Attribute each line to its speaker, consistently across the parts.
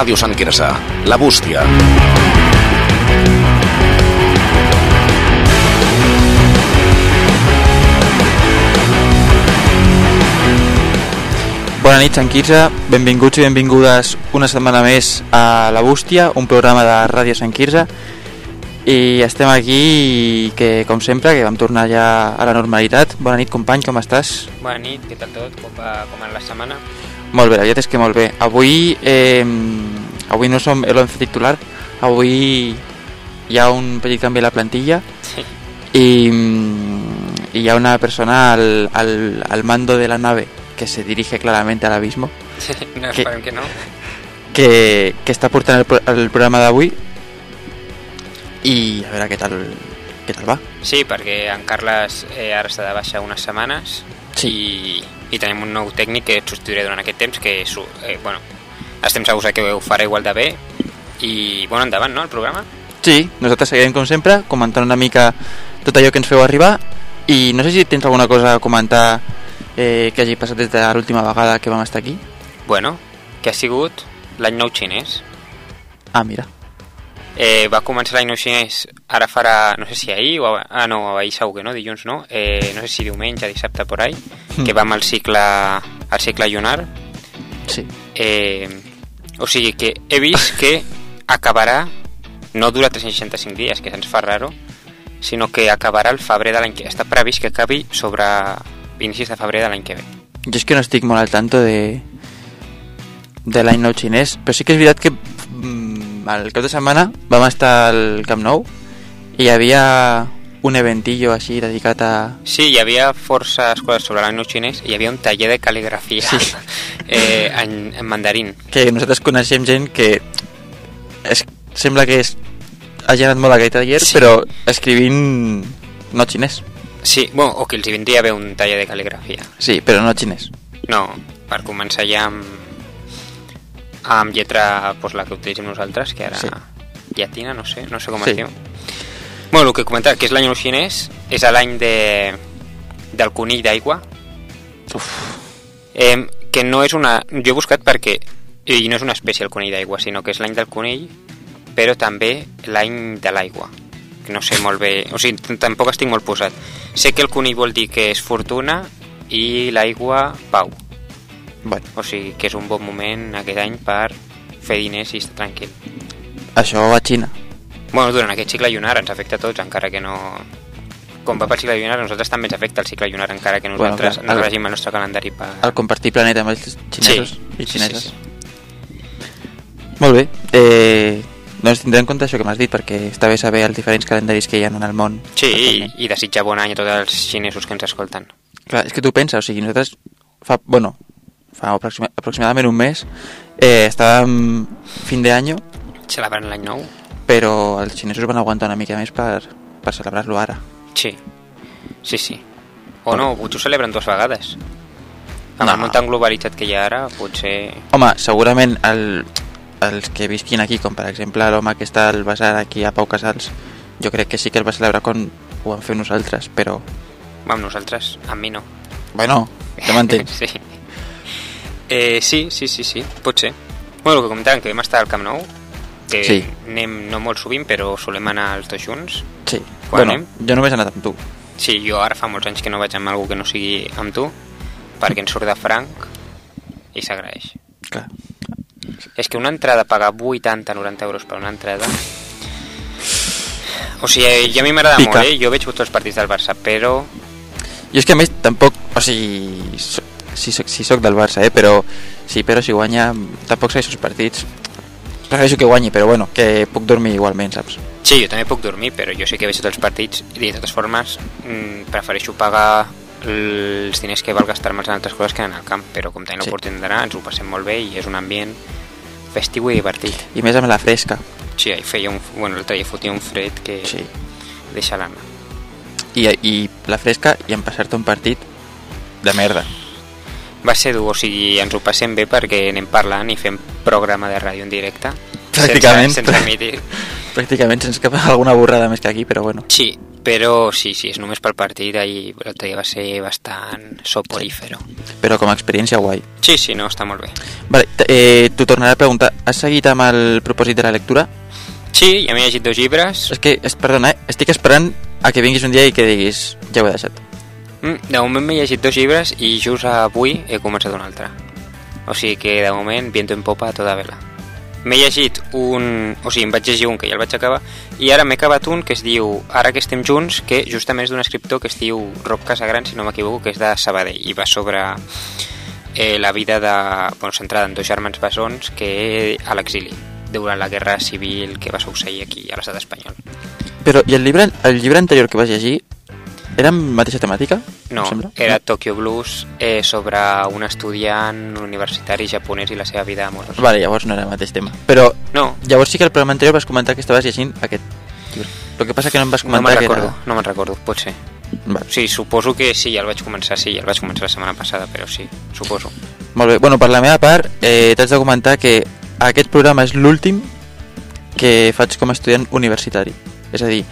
Speaker 1: Ràdio Sant Quirze, La Bústia.
Speaker 2: Bona nit, Sant Quirze. Benvinguts i benvingudes una setmana més a La Bústia, un programa de Ràdio Sant Quirze. I estem aquí, que com sempre, que vam tornar ja a la normalitat. Bona nit, company, com estàs?
Speaker 3: Bona nit, què tal tot? Com va, com va la setmana?
Speaker 2: Molt bé, la veritat és que molt bé. Avui, eh, avui no som l'11 titular, avui hi ha un petit canvi a la plantilla
Speaker 3: Sí.
Speaker 2: y, mm, y ya una persona al, al, al mando de la nave que se dirige claramente al abismo,
Speaker 3: no,
Speaker 2: Què?
Speaker 3: esperem que no.
Speaker 2: que, que està portant el, el programa d'avui i a veure què tal, què tal va.
Speaker 3: Sí, perquè en Carles eh, ara està de baixa unes setmanes
Speaker 2: Sí.
Speaker 3: i, i tenim un nou tècnic que et substituiré durant aquest temps que, eh, bueno, estem segurs que ho farà igual de bé i, bueno, endavant, no, el programa?
Speaker 2: Sí, nosaltres seguirem com sempre comentant una mica tot allò que ens feu arribar i no sé si tens alguna cosa a comentar eh, que hagi passat des de l'última vegada que vam estar aquí.
Speaker 3: Bueno, que ha sigut l'any nou xinès.
Speaker 2: Ah, mira.
Speaker 3: Eh, va començar l'any nou xinès, ara farà, no sé si ahir, o, ah no, ahir segur que no, dilluns no, eh, no sé si diumenge, dissabte, por ahí,
Speaker 2: Mm.
Speaker 3: que va amb el cicle, el cicle lunar,
Speaker 2: Sí.
Speaker 3: Eh, o sigui que he vist que acabarà, no dura 365 dies, que se'ns fa raro, sinó que acabarà el febrer de l'any que Està previst que acabi sobre inicis de febrer de l'any que ve.
Speaker 2: Jo és que no estic molt al tanto de, de l'any nou xinès, però sí que és veritat que el cap de setmana vam estar al Camp Nou i hi havia un eventillo així dedicat a...
Speaker 3: Sí, hi havia forces coses sobre l'any xinès i hi havia un taller de cal·ligrafia
Speaker 2: Sí.
Speaker 3: eh, en, en mandarín.
Speaker 2: que nosaltres coneixem gent que es, sembla que és, hagi anat molt a aquest taller,
Speaker 3: Sí.
Speaker 2: però escrivint no xinès.
Speaker 3: Sí, bueno, o que els vindria bé un taller de cal·ligrafia.
Speaker 2: Sí, però no xinès.
Speaker 3: No, per començar ja amb, amb lletra pues, la que utilitzem nosaltres, que ara
Speaker 2: Sí.
Speaker 3: llatina, no sé, no sé com
Speaker 2: Sí.
Speaker 3: es diu. Bueno, el que he comentat, que és l'any xinès, és l'any de, del conill d'aigua, eh, que no és una... Jo he buscat perquè... I no és una espècie el conill d'aigua, sinó que és l'any del conill, però també l'any de l'aigua. Que no sé molt bé... O sigui, tampoc estic molt posat. Sé que el conill vol dir que és fortuna i l'aigua pau.
Speaker 2: Bueno,
Speaker 3: O sigui que és un bon moment aquest any per fer diners i estar tranquil.
Speaker 2: això va a Xina.
Speaker 3: Bueno, durant aquest cicle lunar ens afecta a tots, encara que no... Com va pel cicle lunar, a nosaltres també ens afecta el cicle lunar, encara que
Speaker 2: Bueno,
Speaker 3: nosaltres
Speaker 2: clar,
Speaker 3: bueno, no
Speaker 2: el-
Speaker 3: regim el nostre calendari per...
Speaker 2: Al compartir planeta amb els xinesos
Speaker 3: Sí,
Speaker 2: i
Speaker 3: sí,
Speaker 2: xineses.
Speaker 3: sí, sí.
Speaker 2: Molt bé. Eh, doncs tindré en compte això que m'has dit, perquè està bé saber els diferents calendaris que hi ha en el món.
Speaker 3: Sí, i, i desitjar bon any a tots els xinesos que ens escolten.
Speaker 2: Clar, és que tu pensa, o sigui, nosaltres fa, bueno, fa aproxima, aproximadament un mes eh, estàvem fin de año,
Speaker 3: Celebrant l'any nou?
Speaker 2: però els xinesos van aguantar una mica més per, per celebrar-lo ara.
Speaker 3: Sí. Sí, sí. O no, potser ho celebren dues vegades. Amb
Speaker 2: No.
Speaker 3: el món tan globalitzat que hi ha ara, potser...
Speaker 2: Home, segurament el, els que visquin aquí, com per exemple l'home que està al basar aquí a Pau Casals, jo crec que sí que el va celebrar com ho vam fer nosaltres, però...
Speaker 3: Amb nosaltres, amb mi no.
Speaker 2: Bueno, ja m'entens.
Speaker 3: sí. Eh, sí, sí, sí, sí, pot ser. Bueno, el que comentàvem, que vam estar al Camp Nou, que
Speaker 2: Sí.
Speaker 3: anem no molt sovint, però solem anar els dos junts.
Speaker 2: Sí.
Speaker 3: Quan
Speaker 2: bueno,
Speaker 3: anem?
Speaker 2: jo només he anat amb tu.
Speaker 3: Sí, jo ara fa molts anys que no vaig amb algú que no sigui amb tu, perquè ens surt de franc i s'agraeix.
Speaker 2: Clar.
Speaker 3: És que una entrada, pagar 80-90 euros per una entrada... O sigui, ja a mi m'agrada molt, eh? Jo veig tots els partits del Barça, però...
Speaker 2: Jo és que a més tampoc, o sigui, si, soc, si soc del Barça, eh, però sí, però si guanya, tampoc segueixo els partits. Prefereixo que guanyi, però bueno, que puc dormir igualment, saps?
Speaker 3: Sí, jo també puc dormir, però jo sí que veig tots els partits i de totes formes mm, prefereixo pagar els diners que val gastar-me'ls en altres coses que en el camp, però com tenim
Speaker 2: Sí.
Speaker 3: l'oportunitat d'anar, ens ho passem molt bé i és un ambient festiu i divertit.
Speaker 2: I més amb la fresca.
Speaker 3: Sí, ahir feia un... Bueno, l'altre dia fotia un fred que
Speaker 2: Sí.
Speaker 3: deixa l'ànima.
Speaker 2: I, I la fresca i en passar-te un partit de merda.
Speaker 3: Va ser dur, o sigui, ens ho passem bé perquè anem parlant i fem programa de ràdio en directe.
Speaker 2: Pràcticament.
Speaker 3: Sense, sense emitir.
Speaker 2: Pràcticament sense cap alguna borrada més que aquí, però bueno.
Speaker 3: Sí, però sí, sí, és només pel partit i l'altre dia va ser bastant soporífero.
Speaker 2: Però com a experiència guai.
Speaker 3: Sí, sí, no, està molt bé.
Speaker 2: Vale, eh, t'ho tornaré a preguntar. Has seguit amb el propòsit de la lectura?
Speaker 3: Sí, ja m'he llegit dos llibres.
Speaker 2: És que, es, perdona, eh? estic esperant a que vinguis un dia i que diguis ja ho he deixat.
Speaker 3: Mm, De moment m'he llegit dos llibres i just avui he començat un altre. O sigui que de moment viento en popa a toda vela. M'he llegit un... O sigui, em vaig llegir un que ja el vaig acabar i ara m'he acabat un que es diu Ara que estem junts, que justament és d'un escriptor que es diu Rob Casagran, si no m'equivoco, que és de Sabadell i va sobre eh, la vida de... Bueno, centrada en dos germans bessons que a l'exili durant la guerra civil que va succeir aquí a l'estat espanyol.
Speaker 2: Però, i el llibre, el llibre anterior que vas llegir era mateixa temàtica?
Speaker 3: No, era Tokyo Blues eh, sobre un estudiant universitari japonès i la seva vida amorosa.
Speaker 2: Vale, llavors no era el mateix tema. Però
Speaker 3: No,
Speaker 2: llavors sí que el programa anterior vas comentar que estaves llegint aquest llibre. El que passa que no em vas
Speaker 3: no me'n
Speaker 2: comentar que
Speaker 3: recordo,
Speaker 2: era...
Speaker 3: no me'n recordo, pot ser.
Speaker 2: Vale.
Speaker 3: Sí, suposo que sí, ja el vaig començar, sí, ja el vaig començar la setmana passada, però sí, suposo.
Speaker 2: Molt bé. Bueno, per la meva part, eh, t'haig de comentar que aquest programa és l'últim que faig com a estudiant universitari. És a dir,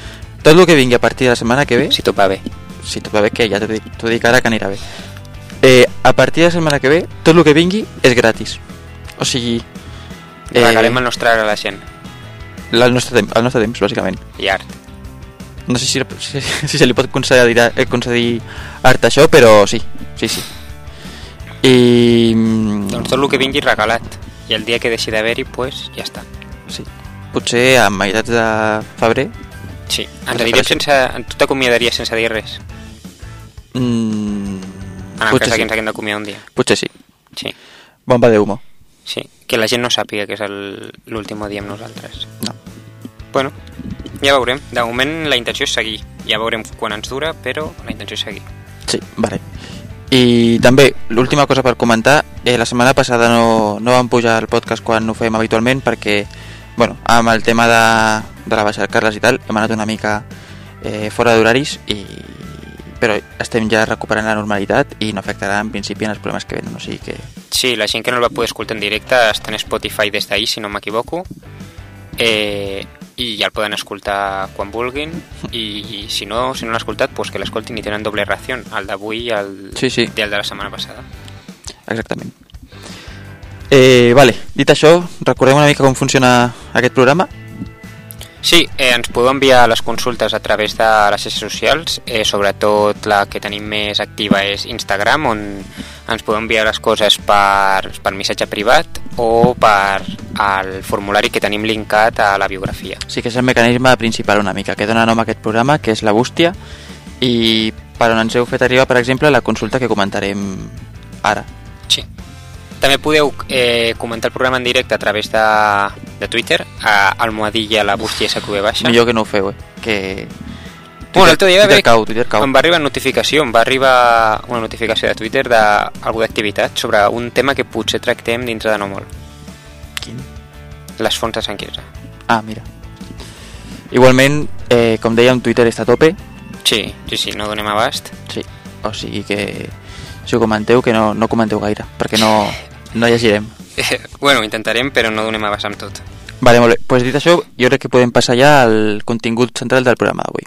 Speaker 2: tot el que vingui a partir de la setmana que ve,
Speaker 3: Si tot va bé.
Speaker 2: si tot va bé, que ja t'ho dic, dic ara que anirà bé. Eh, a partir de la setmana que ve, tot el que vingui és gratis. O sigui...
Speaker 3: Eh... Regalem el nostre a la gent.
Speaker 2: la- el, nostre temps, el nostre temps, bàsicament.
Speaker 3: I art.
Speaker 2: No sé si, si, si se li pot concedir, eh, concedir art a això, però sí, sí, sí. I... mm,
Speaker 3: Doncs tot el que vingui regalat. I el dia que deixi d'haver-hi, pues, ja està.
Speaker 2: Sí. Potser a meitats de febrer
Speaker 3: Sí, ens aniríem sense... Tu t'acomiadaries sense dir res.
Speaker 2: Mm,
Speaker 3: En el
Speaker 2: potser
Speaker 3: cas que
Speaker 2: sí.
Speaker 3: ens haguem d'acomiadar un dia.
Speaker 2: Potser sí.
Speaker 3: Sí,
Speaker 2: Bomba de humo.
Speaker 3: sí. Que la gent no sàpiga que és el- l'últim dia amb nosaltres.
Speaker 2: No.
Speaker 3: Bueno, ja veurem. De moment la intenció és seguir. Ja veurem quan ens dura, però la intenció és seguir.
Speaker 2: Sí, vale. I també, l'última cosa per comentar, eh, la setmana passada no, no vam pujar el podcast quan ho fem habitualment perquè, bueno, amb el tema de, de la baixa del Carles i tal, hem anat una mica eh, fora d'horaris i però estem ja recuperant la normalitat i no afectarà en principi en els problemes que venen, o sigui que
Speaker 3: Sí, la gent que no el va poder escoltar en directe està en Spotify des d'ahir, si no m'equivoco. Eh, I ja el poden escoltar quan vulguin. I, si no si no l'han escoltat, pues que l'escoltin i tenen doble ració, el d'avui i el,
Speaker 2: Sí, sí.
Speaker 3: i el de la setmana passada.
Speaker 2: exactament. Eh, vale, dit això, recordem una mica com funciona aquest programa.
Speaker 3: Sí, eh, ens podeu enviar les consultes a través de les xarxes socials, eh, sobretot la que tenim més activa és Instagram, on ens podeu enviar les coses per, per missatge privat o per al formulari que tenim linkat a la biografia.
Speaker 2: Sí que és el mecanisme principal una mica, que dona nom a aquest programa, que és la bústia, i per on ens heu fet arribar, per exemple, la consulta que comentarem ara.
Speaker 3: Sí. També podeu eh, comentar el programa en directe a través de, de Twitter, a Almohadilla la bústia SQV baixa.
Speaker 2: Millor que no ho feu, eh? Que...
Speaker 3: Bueno, l'altre dia
Speaker 2: Twitter cau, Twitter cau.
Speaker 3: Em va arribar notificació, em va arribar una notificació de Twitter d'algú d'activitat sobre un tema que potser tractem dintre de no molt.
Speaker 2: Quin?
Speaker 3: Les fonts de Sant Quirze.
Speaker 2: Ah, mira. Igualment, eh, com dèiem, Twitter està a tope,
Speaker 3: Sí, sí, sí, no donem abast.
Speaker 2: sí. O sigui que si ho comenteu, que no, no comenteu gaire, perquè no, no llegirem.
Speaker 3: bueno, intentarem, però no donem abast amb tot.
Speaker 2: Vale, molt bé. Pues dit això, jo crec que podem passar ja al contingut central del programa d'avui.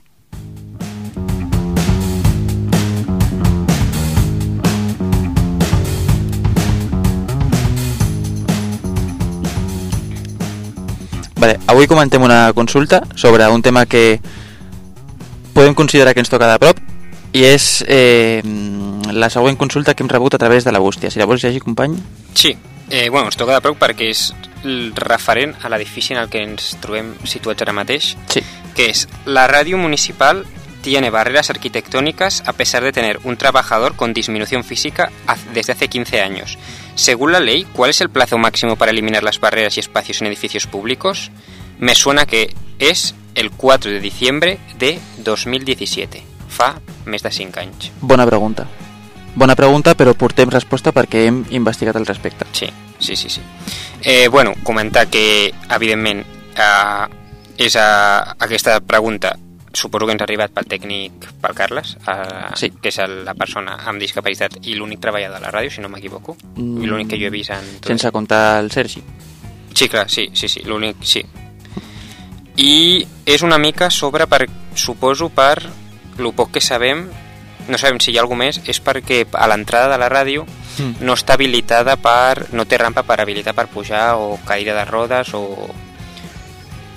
Speaker 2: Vale, avui comentem una consulta sobre un tema que podem considerar que ens toca de prop i és eh, la següent consulta que hem rebut a través de la bústia. Si la vols llegir, company?
Speaker 3: Sí, eh, bueno, ens toca de prou perquè és referent a l'edifici en el que ens trobem situats ara mateix,
Speaker 2: Sí.
Speaker 3: que es la radio municipal tiene barreras arquitectónicas a pesar de tener un trabajador con disminución física desde hace 15 años. Según la ley, ¿cuál es el plazo máximo para eliminar las barreras y espacios en edificios públicos? Me suena que es el 4 de diciembre de 2017. Fa més de 5 anys.
Speaker 2: Bona pregunta. Bona pregunta, però portem resposta perquè hem investigat al respecte.
Speaker 3: Sí, sí, sí, sí. Eh, bueno, comentar que, evidentment, eh, és a, aquesta pregunta suposo que ens ha arribat pel tècnic, pel Carles, eh,
Speaker 2: Sí.
Speaker 3: que és el- la persona amb discapacitat i l'únic treballador de la ràdio, si no m'equivoco,
Speaker 2: Mm.
Speaker 3: i l'únic que jo he vist en... tot
Speaker 2: Sense comptar el Sergi.
Speaker 3: Sí, clar, sí, sí, sí, l'únic, sí. I és una mica sobre per suposo per el poc que sabem, no sabem si hi ha alguna més, és perquè a l'entrada de la ràdio
Speaker 2: Mm.
Speaker 3: no està habilitada per... no té rampa per habilitar per pujar o caire de rodes o,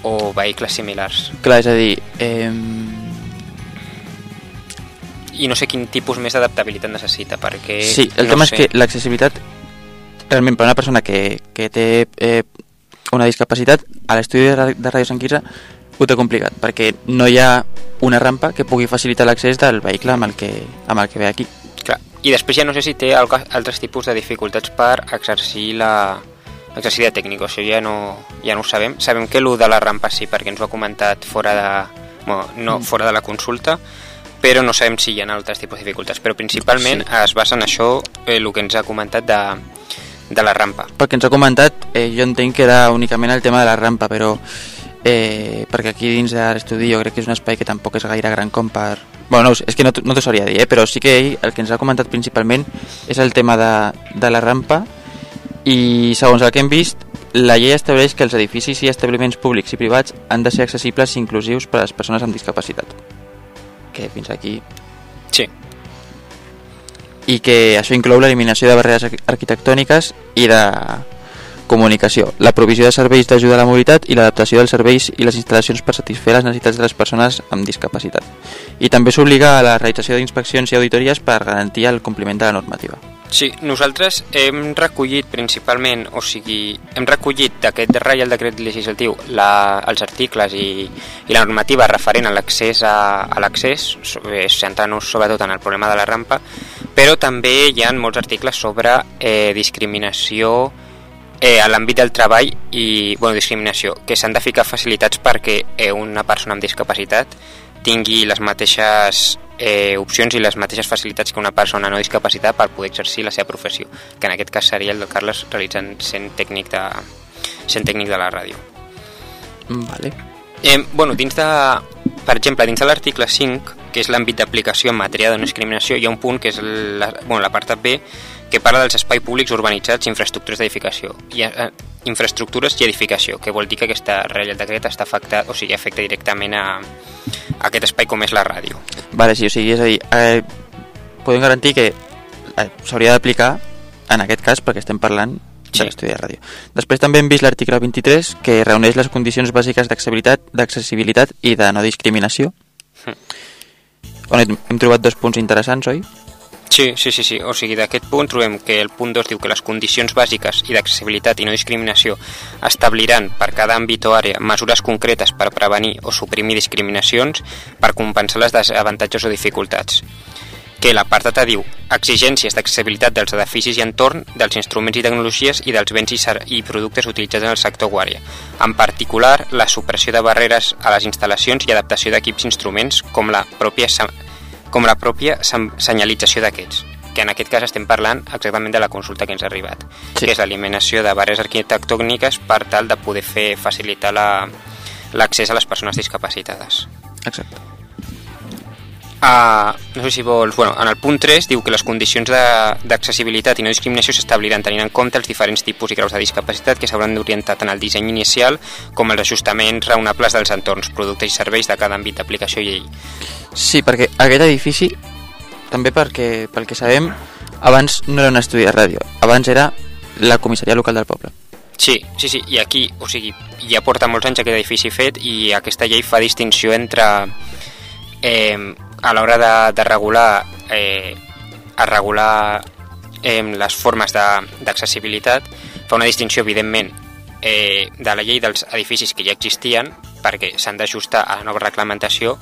Speaker 3: o vehicles similars.
Speaker 2: Clar, és a dir, eh,
Speaker 3: I no sé quin tipus més d'adaptabilitat necessita, perquè...
Speaker 2: sí, el
Speaker 3: no
Speaker 2: tema
Speaker 3: sé.
Speaker 2: és que l'accessibilitat, realment per una persona que, que té eh, una discapacitat, a l'estudi de, de Ràdio Sant Quirze ho té complicat, perquè no hi ha una rampa que pugui facilitar l'accés del vehicle amb el que, amb el que ve aquí.
Speaker 3: Clar. I després ja no sé si té altres tipus de dificultats per exercir la exercir de tècnic, o sigui, ja no, ja no ho sabem. Sabem que el de la rampa sí, perquè ens ho ha comentat fora de, bueno, no,
Speaker 2: Mm.
Speaker 3: fora de la consulta, però no sabem si hi ha altres tipus de dificultats. Però principalment
Speaker 2: Sí.
Speaker 3: es basa en això, eh, el que ens ha comentat de, de la rampa.
Speaker 2: Pel que ens ha comentat, eh, jo entenc que era únicament el tema de la rampa, però eh, perquè aquí dins de l'estudi jo crec que és un espai que tampoc és gaire gran com per... Bueno, no, és que no, no t'ho sabria dir, eh? però sí que ell el que ens ha comentat principalment és el tema de, de la rampa i segons el que hem vist, la llei estableix que els edificis i establiments públics i privats han de ser accessibles i inclusius per a les persones amb discapacitat. Que fins aquí
Speaker 3: Sí,
Speaker 2: i que això inclou l'eliminació de barreres arqui- arquitectòniques i de comunicació, la provisió de serveis d'ajuda a la mobilitat i l'adaptació dels serveis i les instal·lacions per satisfer les necessitats de les persones amb discapacitat. I també s'obliga a la realització d'inspeccions i auditories per garantir el compliment de la normativa.
Speaker 3: Sí, nosaltres hem recollit principalment, o sigui, hem recollit d'aquest Reial Decret Legislatiu la, els articles i, i la normativa referent a l'accés a, a l'accés, centrant-nos sobretot en el problema de la rampa, però també hi ha molts articles sobre eh, discriminació eh, a l'àmbit del treball i bueno, discriminació, que s'han de ficar facilitats perquè eh, una persona amb discapacitat tingui les mateixes eh, opcions i les mateixes facilitats que una persona no discapacitada per poder exercir la seva professió, que en aquest cas seria el del Carles realitzant sent tècnic de, sent tècnic de la ràdio.
Speaker 2: Vale.
Speaker 3: Eh, bueno, dins de, per exemple, dins de l'article 5, que és l'àmbit d'aplicació en matèria de no discriminació, hi ha un punt que és la- bueno, l'apartat B, que parla dels espais públics urbanitzats i infraestructures d'edificació. Ha eh, infraestructures i edificació, que vol dir que aquesta Reial Decret està afectat, o sigui, afecta directament a, a aquest espai com és la ràdio.
Speaker 2: Vale, sí, o sigui, és a dir, eh, podem garantir que eh, s'hauria d'aplicar en aquest cas perquè estem parlant
Speaker 3: Sí.
Speaker 2: de l'estudi de ràdio. Després també hem vist l'article 23 que reuneix les condicions bàsiques d'accessibilitat d'accessibilitat i de no discriminació
Speaker 3: Mm.
Speaker 2: on hem trobat dos punts interessants, oi?
Speaker 3: Sí, sí, sí, sí. O sigui, d'aquest punt trobem que el punt 2 diu que les condicions bàsiques i d'accessibilitat i no discriminació establiran per cada àmbit o àrea mesures concretes per prevenir o suprimir discriminacions per compensar les desavantatges o dificultats. Que l'apartat diu exigències d'accessibilitat dels edificis i entorn, dels instruments i tecnologies i dels béns i, i productes utilitzats en el sector guàrdia. En particular, la supressió de barreres a les instal·lacions i adaptació d'equips i instruments com la pròpia com la pròpia senyalització d'aquests, que en aquest cas estem parlant exactament de la consulta que ens ha arribat,
Speaker 2: Sí.
Speaker 3: que és l'eliminació de barreres arquitectòniques per tal de poder fer facilitar la- l'accés a les persones discapacitades.
Speaker 2: Exacte.
Speaker 3: Uh, no sé si vols... Bueno, en el punt 3 diu que les condicions de- d'accessibilitat i no discriminació s'establiran tenint en compte els diferents tipus i graus de discapacitat que s'hauran d'orientar tant al disseny inicial com als ajustaments raonables dels entorns, productes i serveis de cada àmbit d'aplicació i llei.
Speaker 2: Sí, perquè aquest edifici, també perquè, pel que sabem, abans no era un estudi de ràdio, abans era la comissaria local del poble.
Speaker 3: Sí, sí, sí, i aquí, o sigui, ja porta molts anys aquest edifici fet i aquesta llei fa distinció entre eh, a l'hora de, de regular eh, a regular eh, les formes d'accessibilitat fa una distinció evidentment eh, de la llei dels edificis que ja existien perquè s'han d'ajustar a la nova reglamentació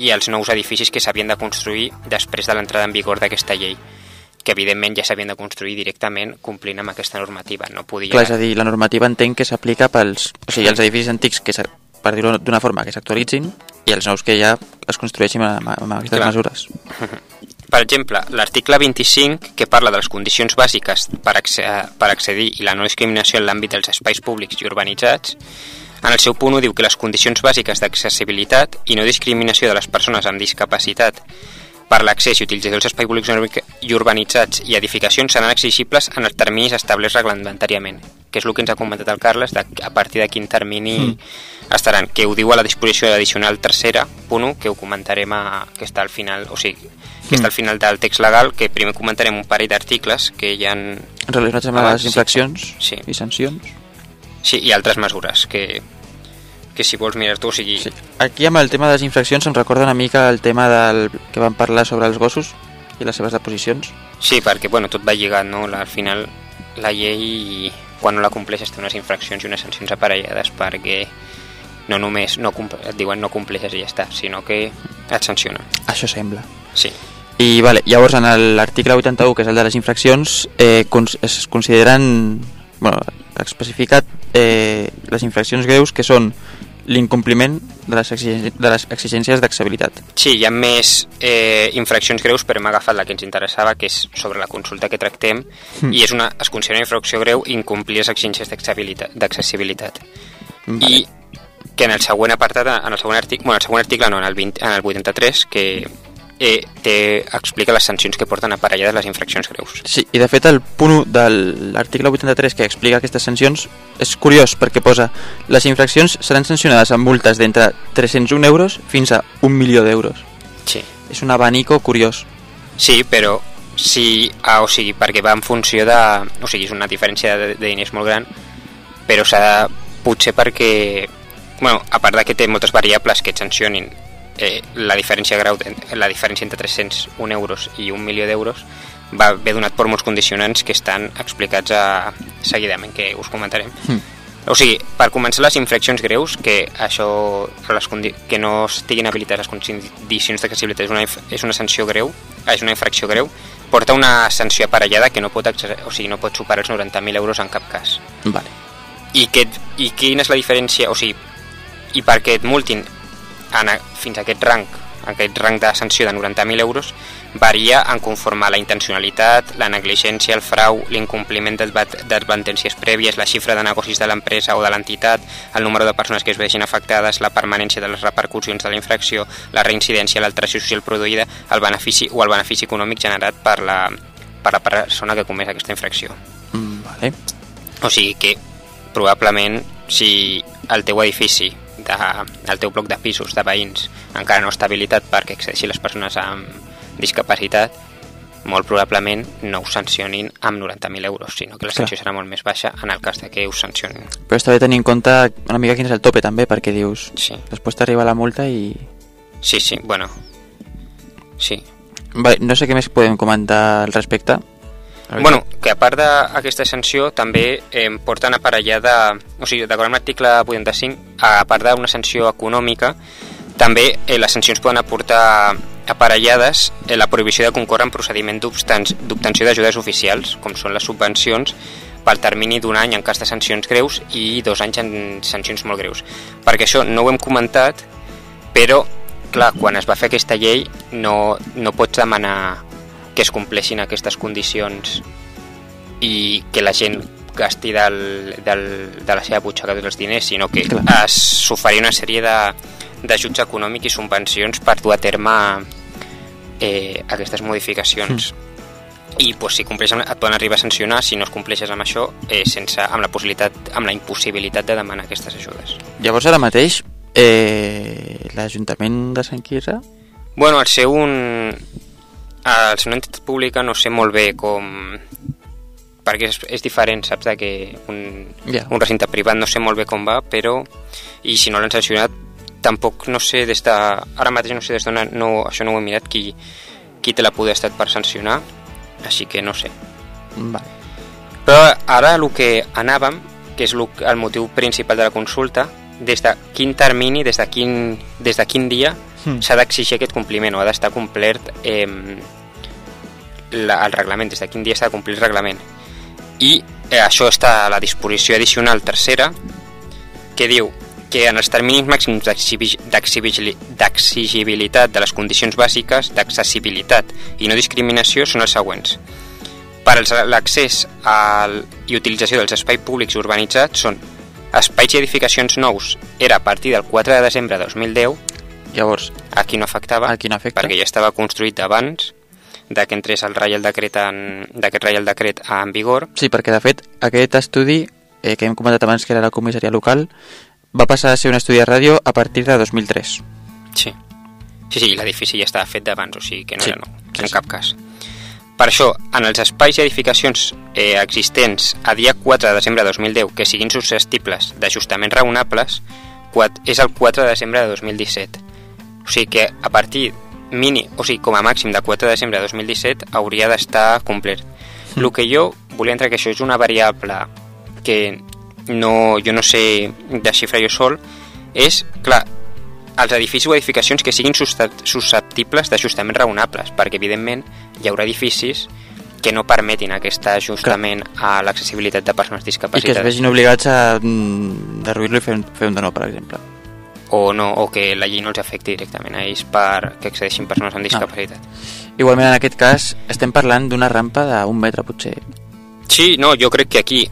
Speaker 3: i als nous edificis que s'havien de construir després de l'entrada en vigor d'aquesta llei que evidentment ja s'havien de construir directament complint amb aquesta normativa. No podia...
Speaker 2: Clar, és a dir, la normativa entenc que s'aplica pels... O sigui, els edificis antics, que per dir-ho d'una forma, que s'actualitzin, i els nous que ja es construeixin amb, amb aquestes
Speaker 3: Clar.
Speaker 2: mesures.
Speaker 3: Per exemple, l'article 25, que parla de les condicions bàsiques per, acce per accedir i la no discriminació en l'àmbit dels espais públics i urbanitzats, en el seu punt 1 diu que les condicions bàsiques d'accessibilitat i no discriminació de les persones amb discapacitat per l'accés i utilització dels espais públics i urbanitzats i edificacions seran exigibles en els terminis establerts reglamentàriament, que és el que ens ha comentat el Carles, de, a partir de quin termini mm. estaran, que ho diu a la disposició addicional tercera, punt 1, que ho comentarem a, que està al final, o sigui, que està al final del text legal, que primer comentarem un parell d'articles que hi han...
Speaker 2: Relacionats amb les infraccions
Speaker 3: sí.
Speaker 2: i sancions.
Speaker 3: Sí, i altres mesures, que, que si vols mirar tu, o sigui...
Speaker 2: Sí. Aquí amb el tema de les infraccions em recorda una mica el tema del que vam parlar sobre els gossos i les seves deposicions.
Speaker 3: Sí, perquè bueno, tot va lligat, no? La, al final la llei, quan no la compleixes, té unes infraccions i unes sancions aparellades perquè no només no et diuen no compleixes i ja està, sinó que et sancionen.
Speaker 2: Això sembla.
Speaker 3: Sí.
Speaker 2: I vale, llavors en l'article 81, que és el de les infraccions, eh, es consideren, bueno, especificat eh, les infraccions greus que són l'incompliment de, les exigències- de les exigències d'accessibilitat.
Speaker 3: Sí, hi ha més eh, infraccions greus, però hem agafat la que ens interessava, que és sobre la consulta que tractem,
Speaker 2: Mm.
Speaker 3: i és una, es considera una infracció greu incomplir les exigències d'accessibilitat. d'accessibilitat.
Speaker 2: Vale.
Speaker 3: I que en el següent apartat, en el següent article, bueno, el següent article no, en el, 20, en el 83, que eh, té, explica les sancions que porten aparellades les infraccions greus.
Speaker 2: Sí, i de fet el punt 1 de l'article 83 que explica aquestes sancions és curiós perquè posa les infraccions seran sancionades amb multes d'entre 301 euros fins a un milió d'euros.
Speaker 3: Sí.
Speaker 2: És un abanico curiós.
Speaker 3: Sí, però sí, ah, o sigui, perquè va en funció de... O sigui, és una diferència de, de diners molt gran, però s'ha de... Potser perquè... Bueno, a part de que té moltes variables que et sancionin eh, la diferència grau la diferència entre 301 euros i un milió d'euros va ve donat per molts condicionants que estan explicats a, seguidament, que us comentarem.
Speaker 2: Mm.
Speaker 3: O sigui, per començar les infraccions greus, que això les que no estiguin habilitades les condicions d'accessibilitat és una, és una sanció greu, és una infracció greu, porta una sanció aparellada que no pot, o sigui, no pot superar els 90.000 euros en cap cas.
Speaker 2: Vale.
Speaker 3: I, que, I quina és la diferència? O sigui, i perquè et multin en, fins a aquest rang, aquest rang de sanció de 90.000 euros, varia en conformar la intencionalitat, la negligència, el frau, l'incompliment d'adva- d'advertències prèvies, la xifra de negocis de l'empresa o de l'entitat, el número de persones que es vegin afectades, la permanència de les repercussions de la infracció, la reincidència, l'alteració social produïda, el benefici o el benefici econòmic generat per la, per la persona que comès aquesta infracció.
Speaker 2: Mm, vale.
Speaker 3: O sigui que probablement si el teu edifici, de, el teu bloc de pisos, de veïns, encara no està habilitat perquè accedeixi les persones amb discapacitat, molt probablement no us sancionin amb 90.000 euros, sinó que la
Speaker 2: Clar.
Speaker 3: sanció serà molt més baixa en el cas de que us sancionin.
Speaker 2: Però està bé tenir en compte una mica quin és el tope també, perquè dius,
Speaker 3: Sí,
Speaker 2: després t'arriba la multa i...
Speaker 3: sí, sí bueno. Sí.
Speaker 2: Vale, no sé què més podem comentar al respecte.
Speaker 3: Bueno, que a part d'aquesta sanció també eh, porten aparellada, o sigui, d'acord amb l'article 85, a part d'una sanció econòmica, també eh, les sancions poden aportar aparellades eh, la prohibició de concórrer en procediment d'obtenció d'ajudes oficials, com són les subvencions, pel termini d'un any en cas de sancions greus i dos anys en sancions molt greus. Perquè això no ho hem comentat, però, clar, quan es va fer aquesta llei no, no pots demanar que es compleixin aquestes condicions i que la gent gasti del, del, de la seva butxaca tots els diners, sinó que s'oferia una sèrie d'ajuts econòmics i subvencions per dur a terme eh, aquestes modificacions. I pues, si compleixes, et poden arribar a sancionar si no es compleixes amb això eh, sense, amb la possibilitat amb la impossibilitat de demanar aquestes ajudes.
Speaker 2: Llavors ara mateix eh, l'Ajuntament de Sant Quirze
Speaker 3: Bueno, al ser un... Al ser una entitat pública no sé molt bé com... Perquè és, és diferent, saps, de que un,
Speaker 2: Ja.
Speaker 3: un recinte privat no sé molt bé com va, però... I si no l'han sancionat, tampoc no sé des de... Ara mateix no sé des d'on... No, això no ho he mirat, qui, qui té la potestat per sancionar, així que no sé.
Speaker 2: vale.
Speaker 3: Però ara el que anàvem, que és lo- el motiu principal de la consulta, des de quin termini, des de quin, des de quin dia
Speaker 2: Hmm.
Speaker 3: s'ha d'exigir aquest compliment o ha d'estar complert eh, la, el reglament, des de quin dia s'ha de complir el reglament. I eh, això està a la disposició addicional tercera, que diu que en els terminis màxims d'exigibilitat de les condicions bàsiques d'accessibilitat i no discriminació són els següents. Per l'accés al, i utilització dels espais públics urbanitzats són espais i edificacions nous era a partir del 4 de desembre de 2010
Speaker 2: Llavors,
Speaker 3: Aquí no afectava,
Speaker 2: Aquí no afecta.
Speaker 3: perquè ja estava construït abans de que entrés el Reial Decret en, d'aquest Reial Decret en vigor.
Speaker 2: sí, perquè de fet aquest estudi, eh, que hem comentat abans que era la comissaria local, va passar a ser un estudi de ràdio a partir de 2003.
Speaker 3: Sí. Sí, sí, l'edifici ja estava fet d'abans, o sigui que no
Speaker 2: Sí,
Speaker 3: era nou,
Speaker 2: sí,
Speaker 3: en
Speaker 2: sí.
Speaker 3: cap cas. Per això, en els espais i edificacions eh, existents a dia 4 de desembre de 2010 que siguin susceptibles d'ajustaments raonables, és el 4 de desembre de 2017. O sigui que a partir mini, o sigui, com a màxim de 4 de desembre de 2017 hauria d'estar complert.
Speaker 2: Mm.
Speaker 3: El que jo volia entrar que això és una variable que no, jo no sé desxifrar jo sol, és, clar, els edificis o edificacions que siguin susce- susceptibles d'ajustaments raonables, perquè evidentment hi haurà edificis que no permetin aquest ajustament a l'accessibilitat de persones
Speaker 2: I que es
Speaker 3: discapacitades
Speaker 2: vegin obligats a mm, derruir-lo i fer fer un de nou, per exemple.
Speaker 3: O, no, o que la llei no els afecti directament a ells per que accedeixin persones amb discapacitat.
Speaker 2: Igualment, en aquest cas, estem parlant d'una rampa d'un metre, potser.
Speaker 3: Sí, no, jo crec que aquí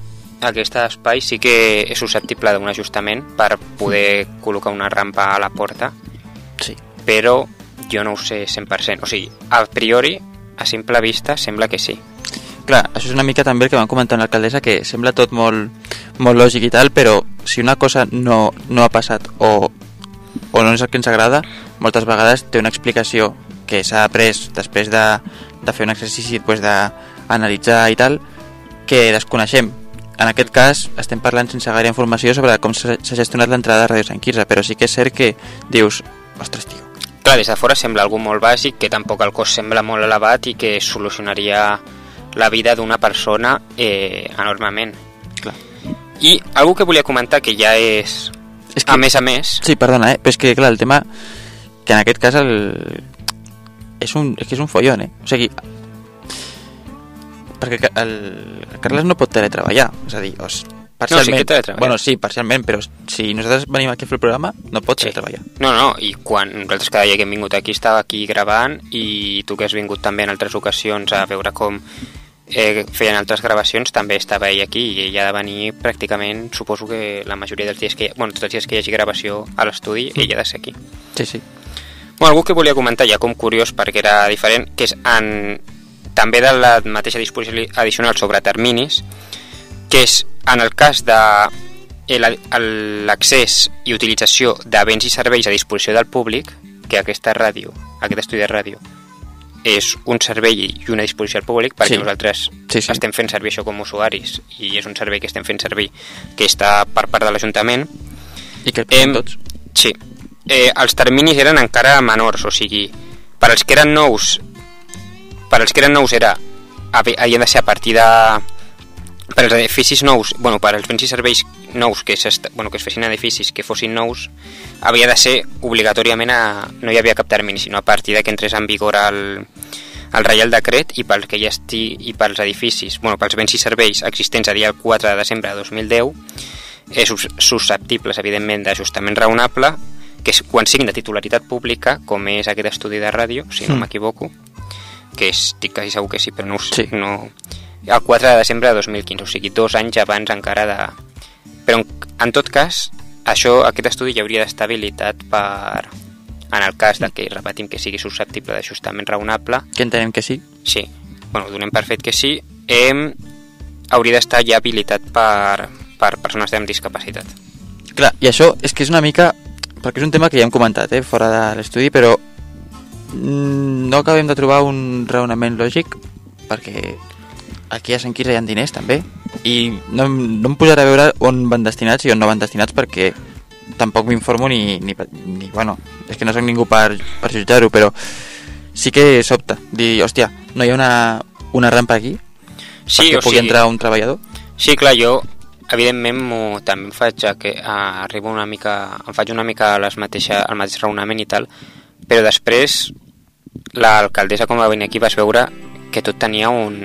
Speaker 3: aquest espai sí que és susceptible d'un ajustament per poder col·locar una rampa a la porta,
Speaker 2: Sí.
Speaker 3: però jo no ho sé 100%. O sigui, a priori, a simple vista, sembla que sí.
Speaker 2: Clar, això és una mica també el que van comentar l'alcaldessa, que sembla tot molt, molt lògic i tal, però si una cosa no, no ha passat o, o no és el que ens agrada, moltes vegades té una explicació que s'ha après després de, de fer un exercici pues, d'analitzar i tal, que desconeixem. En aquest cas, estem parlant sense gaire informació sobre com s'ha gestionat l'entrada de Ràdio Sant Quirze, però sí que és cert que dius, ostres, tio,
Speaker 3: Clar, des de fora sembla algú molt bàsic, que tampoc el cost sembla molt elevat i que solucionaria la vida d'una persona eh, enormement.
Speaker 2: clar.
Speaker 3: I algú que volia comentar que ja és,
Speaker 2: És que-
Speaker 3: a més a més,
Speaker 2: Sí, perdona, eh? però és que, clar, el tema... Que en aquest cas el... És, un, és que és un follon, eh? O sigui... Perquè el, el Carles no pot teletreballar, és a dir, o s- parcialment...
Speaker 3: que teletreballa.
Speaker 2: Bueno, sí, parcialment, però si nosaltres venim aquí a fer el programa, no pot
Speaker 3: Sí.
Speaker 2: teletreballar.
Speaker 3: No, no, i quan nosaltres cada dia que hem vingut aquí estava aquí gravant i tu que has vingut també en altres ocasions a veure com eh, feien altres gravacions també estava ell aquí i ell ha de venir pràcticament, suposo que la majoria dels dies que, bueno, tots els dies que hi hagi gravació a l'estudi, ell ha de ser aquí.
Speaker 2: Sí, sí.
Speaker 3: Bueno, algú que volia comentar ja com curiós perquè era diferent, que és en, també de la mateixa disposició addicional sobre terminis, que és en el cas de l'accés i utilització de béns i serveis a disposició del públic, que aquesta ràdio, aquest estudi de ràdio, és un servei i una disposició al públic perquè
Speaker 2: Sí.
Speaker 3: nosaltres
Speaker 2: Sí, sí.
Speaker 3: estem fent servir això com a usuaris i és un servei que estem fent servir que està per part de l'Ajuntament
Speaker 2: I que
Speaker 3: em...
Speaker 2: tots.
Speaker 3: Sí. Eh, els terminis eren encara menors, o sigui, per als que eren nous, per als que eren nous era, havi- havia de ser a partir de... Per als edificis nous, bueno, per als béns i serveis nous que, bueno, que es fessin edificis que fossin nous, havia de ser obligatòriament a... no hi havia cap termini, sinó a partir de que entrés en vigor el, el Reial Decret i pels que ja esti, i pels edificis, bueno, pels béns i serveis existents a dia 4 de desembre de 2010 és sus- susceptibles, evidentment, d'ajustament raonable, que és quan siguin de titularitat pública, com és aquest estudi de ràdio, si no
Speaker 2: Mm.
Speaker 3: m'equivoco, que estic quasi segur que sí, però no,
Speaker 2: Sí.
Speaker 3: no... El 4 de desembre de 2015, o sigui, dos anys abans encara de... Però en, en tot cas, això, aquest estudi ja hauria d'estar habilitat per... En el cas de que, repetim, que sigui susceptible d'ajustament raonable,
Speaker 2: Que entenem que sí.
Speaker 3: Sí, bueno, donem per fet que sí. Em, hauria d'estar ja habilitat per, per persones amb discapacitat.
Speaker 2: Clar, i això és que és una mica... Perquè és un tema que ja hem comentat, eh, fora de l'estudi, però mm, no acabem de trobar un raonament lògic perquè aquí a Sant Quirze hi ha diners també i no, no em posaré a veure on van destinats i on no van destinats perquè tampoc m'informo ni, ni, ni... Bueno, és que no sóc ningú per, per jutjar-ho, però sí que sobta dir, hòstia, no hi ha una, una rampa aquí
Speaker 3: Sí,
Speaker 2: perquè
Speaker 3: o
Speaker 2: pugui
Speaker 3: sigui,
Speaker 2: entrar un treballador?
Speaker 3: sí, clar, jo evidentment també em faig a que a, arribo una mica, em faig una mica les mateixa, el mateix raonament i tal, però després l'alcaldessa quan va venir aquí vas veure que tot tenia un,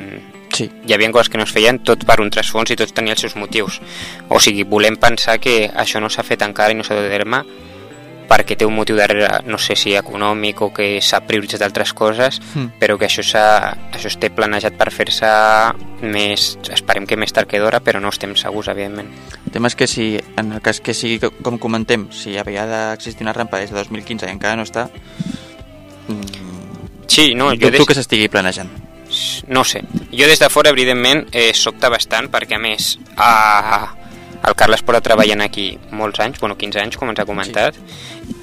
Speaker 2: Sí,
Speaker 3: hi havia coses que no es feien tot per un trasfons i tot tenia els seus motius. O sigui, volem pensar que això no s'ha fet encara i no s'ha de terme perquè té un motiu darrere, no sé si econòmic o que s'ha prioritzat altres coses,
Speaker 2: Mm.
Speaker 3: però que això, això es té planejat per fer-se més, esperem que més tard que d'hora, però no estem segurs, evidentment.
Speaker 2: El tema és que si, en el cas que sigui co- com comentem, si havia d'existir una rampa des de 2015 i encara no està, mm,
Speaker 3: Sí, no, jo
Speaker 2: dubto
Speaker 3: des...
Speaker 2: que s'estigui planejant.
Speaker 3: No sé, jo des de fora evidentment eh, sobta bastant perquè a més a, el Carles porta treballant aquí molts anys, bueno 15 anys com ens ha comentat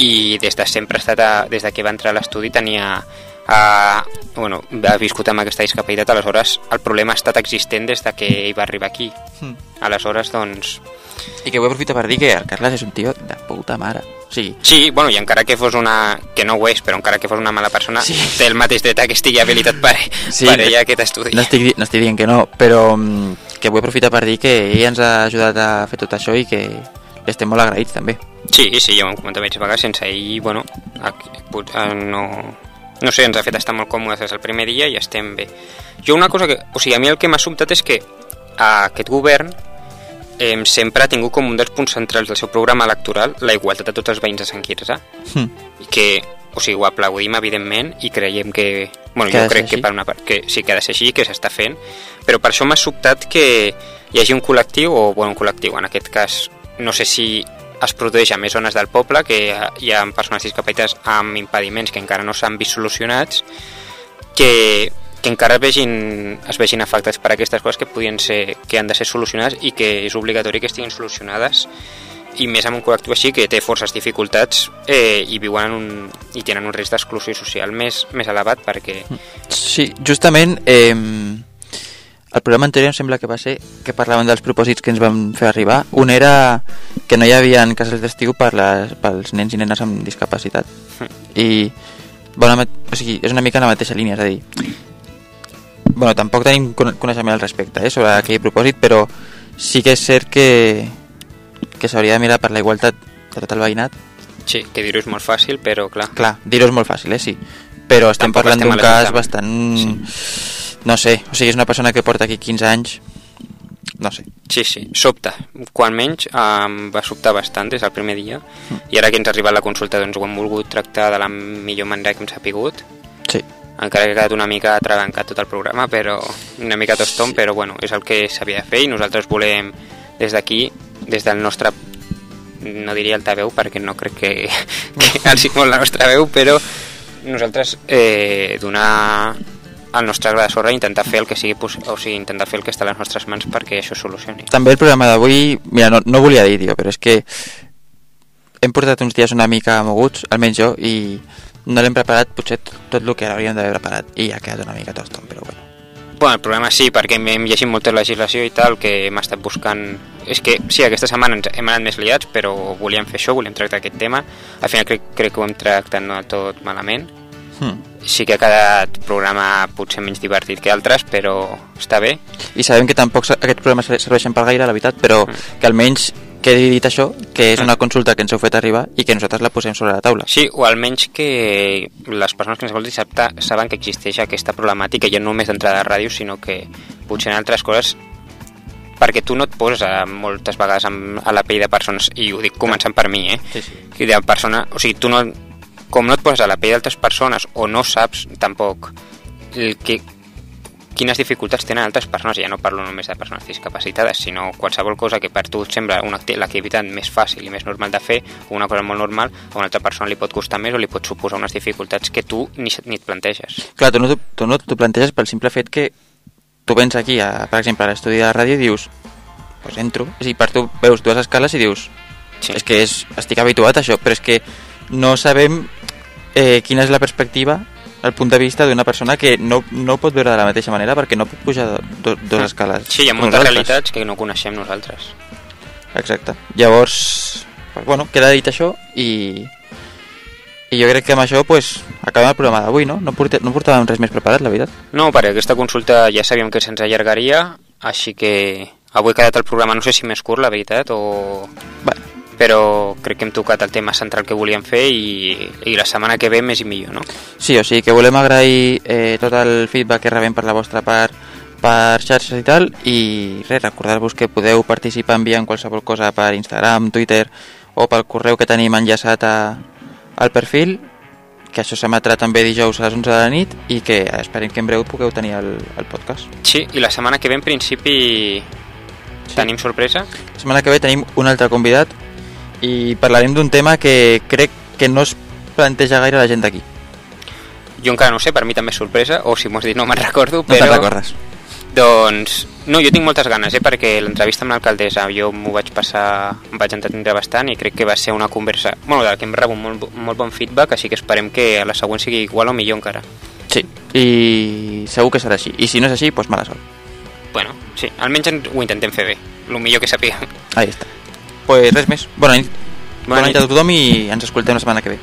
Speaker 3: i des de sempre ha estat a, des de que va entrar a l'estudi tenia a, bueno, ha viscut amb aquesta discapacitat aleshores el problema ha estat existent des de que ell va arribar aquí
Speaker 2: Mm.
Speaker 3: aleshores doncs
Speaker 2: I que vull aprofitar per dir que el Carles és un tio de puta mare. O sigui,
Speaker 3: Sí, bueno, i encara que fos una... que no ho és, però encara que fos una mala persona,
Speaker 2: Sí.
Speaker 3: té el mateix dret a que estigui habilitat per,
Speaker 2: Sí,
Speaker 3: per ella aquest estudi.
Speaker 2: no estic, no estic dient que no, però mm, que vull aprofitar per dir que ell ens ha ajudat a fer tot això i que li estem molt agraïts també.
Speaker 3: Sí, sí, ja ho hem comentat diverses vegades, sense ell, bueno, aquí, pot- eh, no... No sé, ens ha fet estar molt còmodes des del primer dia i estem bé. Jo una cosa que... O sigui, a mi el que m'ha sobtat és que a aquest govern eh, sempre ha tingut com un dels punts centrals del seu programa electoral la igualtat de tots els veïns de Sant Quirze.
Speaker 2: Hm.
Speaker 3: I que, o sigui, ho aplaudim, evidentment, i creiem que... Bueno,
Speaker 2: Que
Speaker 3: jo crec
Speaker 2: ser
Speaker 3: que
Speaker 2: així.
Speaker 3: per una part, que sí que ha de ser així, que s'està fent, però per això m'ha sobtat que hi hagi un col·lectiu, o bueno, un col·lectiu, en aquest cas, no sé si es produeix a més zones del poble, que hi ha persones discapacitades amb impediments que encara no s'han vist solucionats, que, que encara vegin, es vegin afectats per aquestes coses que podien ser, que han de ser solucionades i que és obligatori que estiguin solucionades i més amb un col·lectiu així que té forces dificultats eh, i viuen en un, i tenen un risc d'exclusió social més, més elevat perquè
Speaker 2: Sí, justament eh, el programa anterior em sembla que va ser que parlaven dels propòsits que ens van fer arribar. Un era que no hi havia cases d'estiu per les, pels nens i nenes amb discapacitat. I bona, o sigui, és una mica la mateixa línia, és a dir, bueno, tampoc tenim con- coneixement al respecte eh, sobre aquell propòsit, però sí que és cert que, que s'hauria de mirar per la igualtat de tot el veïnat.
Speaker 3: sí, que dir-ho és molt fàcil però clar,
Speaker 2: Clar, dir-ho és molt fàcil, eh, sí. Però estem
Speaker 3: Tampoc
Speaker 2: parlant d'un cas bastant... No sé, o sigui, és una persona que porta aquí 15 anys... No sé.
Speaker 3: Sí, sí, sobta. Quan menys em va sobtar bastant des del primer dia i ara que ens ha arribat la consulta doncs ho hem volgut tractar de la millor manera que hem sapigut
Speaker 2: Sí.
Speaker 3: encara que ha quedat una mica atragancat tot el programa però una mica tostom, però bueno, és el que s'havia de fer i nosaltres volem des d'aquí, des del nostre no diria altaveu perquè no crec que, que alci molt la nostra veu però nosaltres eh, donar el nostre gra de sorra intentar fer el que sigui o sigui, intentar fer el que està a les nostres mans perquè això solucioni.
Speaker 2: També el programa d'avui... Mira, no, no volia dir, tio, però és que hem portat uns dies una mica moguts, almenys jo, i no l'hem preparat potser tot, el que hauríem d'haver preparat. I ha quedat una mica tostom, però bueno.
Speaker 3: Bueno, el problema sí, perquè hem, hem llegit molta legislació i tal, que hem estat buscant... És que sí, aquesta setmana ens hem anat més liats, però volíem fer això, volíem tractar aquest tema. Al final crec, crec que ho hem tractat no del tot malament.
Speaker 2: Hmm.
Speaker 3: Sí que ha quedat programa potser menys divertit que altres, però està bé.
Speaker 2: I sabem que tampoc aquests programes ser- serveixen per gaire, la veritat, però
Speaker 3: Mm.
Speaker 2: que almenys quedi dit això, que és
Speaker 3: Mm.
Speaker 2: una consulta que ens heu fet arribar i que nosaltres la posem sobre la taula.
Speaker 3: Sí, o almenys que les persones que ens escoltin sapta, saben que existeix aquesta problemàtica ja no només d'entrada de ràdio, sinó que potser en altres coses perquè tu no et poses a, moltes vegades amb, a la pell de persones, i ho dic començant per mi, eh?
Speaker 2: Sí, sí.
Speaker 3: De persona, o sigui, tu no, com no et poses a la pell d'altres persones o no saps tampoc el que, quines dificultats tenen altres persones, ja no parlo només de persones discapacitades, sinó qualsevol cosa que per tu et sembla una acti- l'activitat més fàcil i més normal de fer, o una cosa molt normal, a una altra persona li pot costar més o li pot suposar unes dificultats que tu ni, ni et planteges.
Speaker 2: Clar, tu no tu no t'ho planteges pel simple fet que tu vens aquí, a, per exemple, a l'estudi de la ràdio i dius, pues entro. És a dir, per tu veus dues escales i dius,
Speaker 3: Sí.
Speaker 2: és que és, estic habituat a això, però és que no sabem eh, quina és la perspectiva, el punt de vista d'una persona que no, no pot veure de la mateixa manera perquè no pot pujar do, dos escales.
Speaker 3: Sí, hi ha moltes
Speaker 2: nosaltres.
Speaker 3: realitats que no coneixem nosaltres.
Speaker 2: Exacte. Llavors, bueno, queda dit això i, i jo crec que amb això pues, acabem el programa d'avui, no? No, porta, no portàvem res més preparat, la veritat.
Speaker 3: No, perquè aquesta consulta ja sabíem que se'ns allargaria, així que avui ha quedat el programa, no sé si més curt, la veritat, o...
Speaker 2: Bueno,
Speaker 3: però crec que hem tocat el tema central que volíem fer i, i la setmana que ve més i millor, no?
Speaker 2: Sí, o sigui que volem agrair eh, tot el feedback que rebem per la vostra part per xarxes i tal i res, recordar-vos que podeu participar enviant qualsevol cosa per Instagram, Twitter o pel correu que tenim enllaçat a, al perfil, que això s'emetrà també dijous a les 11 de la nit i que esperem que en breu pugueu tenir el, el podcast.
Speaker 3: Sí, i la setmana que ve en principi
Speaker 2: Sí.
Speaker 3: tenim sorpresa.
Speaker 2: La setmana que ve tenim un altre convidat i parlarem d'un tema que crec que no es planteja gaire la gent d'aquí.
Speaker 3: Jo encara no sé, per mi també és sorpresa, o si m'ho has dit no me'n recordo,
Speaker 2: No te'n
Speaker 3: però...
Speaker 2: recordes?
Speaker 3: Doncs, no, jo tinc moltes ganes, eh, perquè l'entrevista amb l'alcaldessa jo m'ho vaig passar, em vaig entendre bastant i crec que va ser una conversa, bueno, de la que hem rebut molt, molt bon feedback, així que esperem que a la següent sigui igual o millor encara.
Speaker 2: Sí, i segur que serà així. I si no és així, doncs mala sort.
Speaker 3: Bueno, sí, almenys en- ho intentem fer bé, el millor que sapiguem.
Speaker 2: Ahí està. Pues res més. Bona nit.
Speaker 3: Bona
Speaker 2: Bona nit
Speaker 3: nit.
Speaker 2: a tothom i ens escoltem la setmana que ve.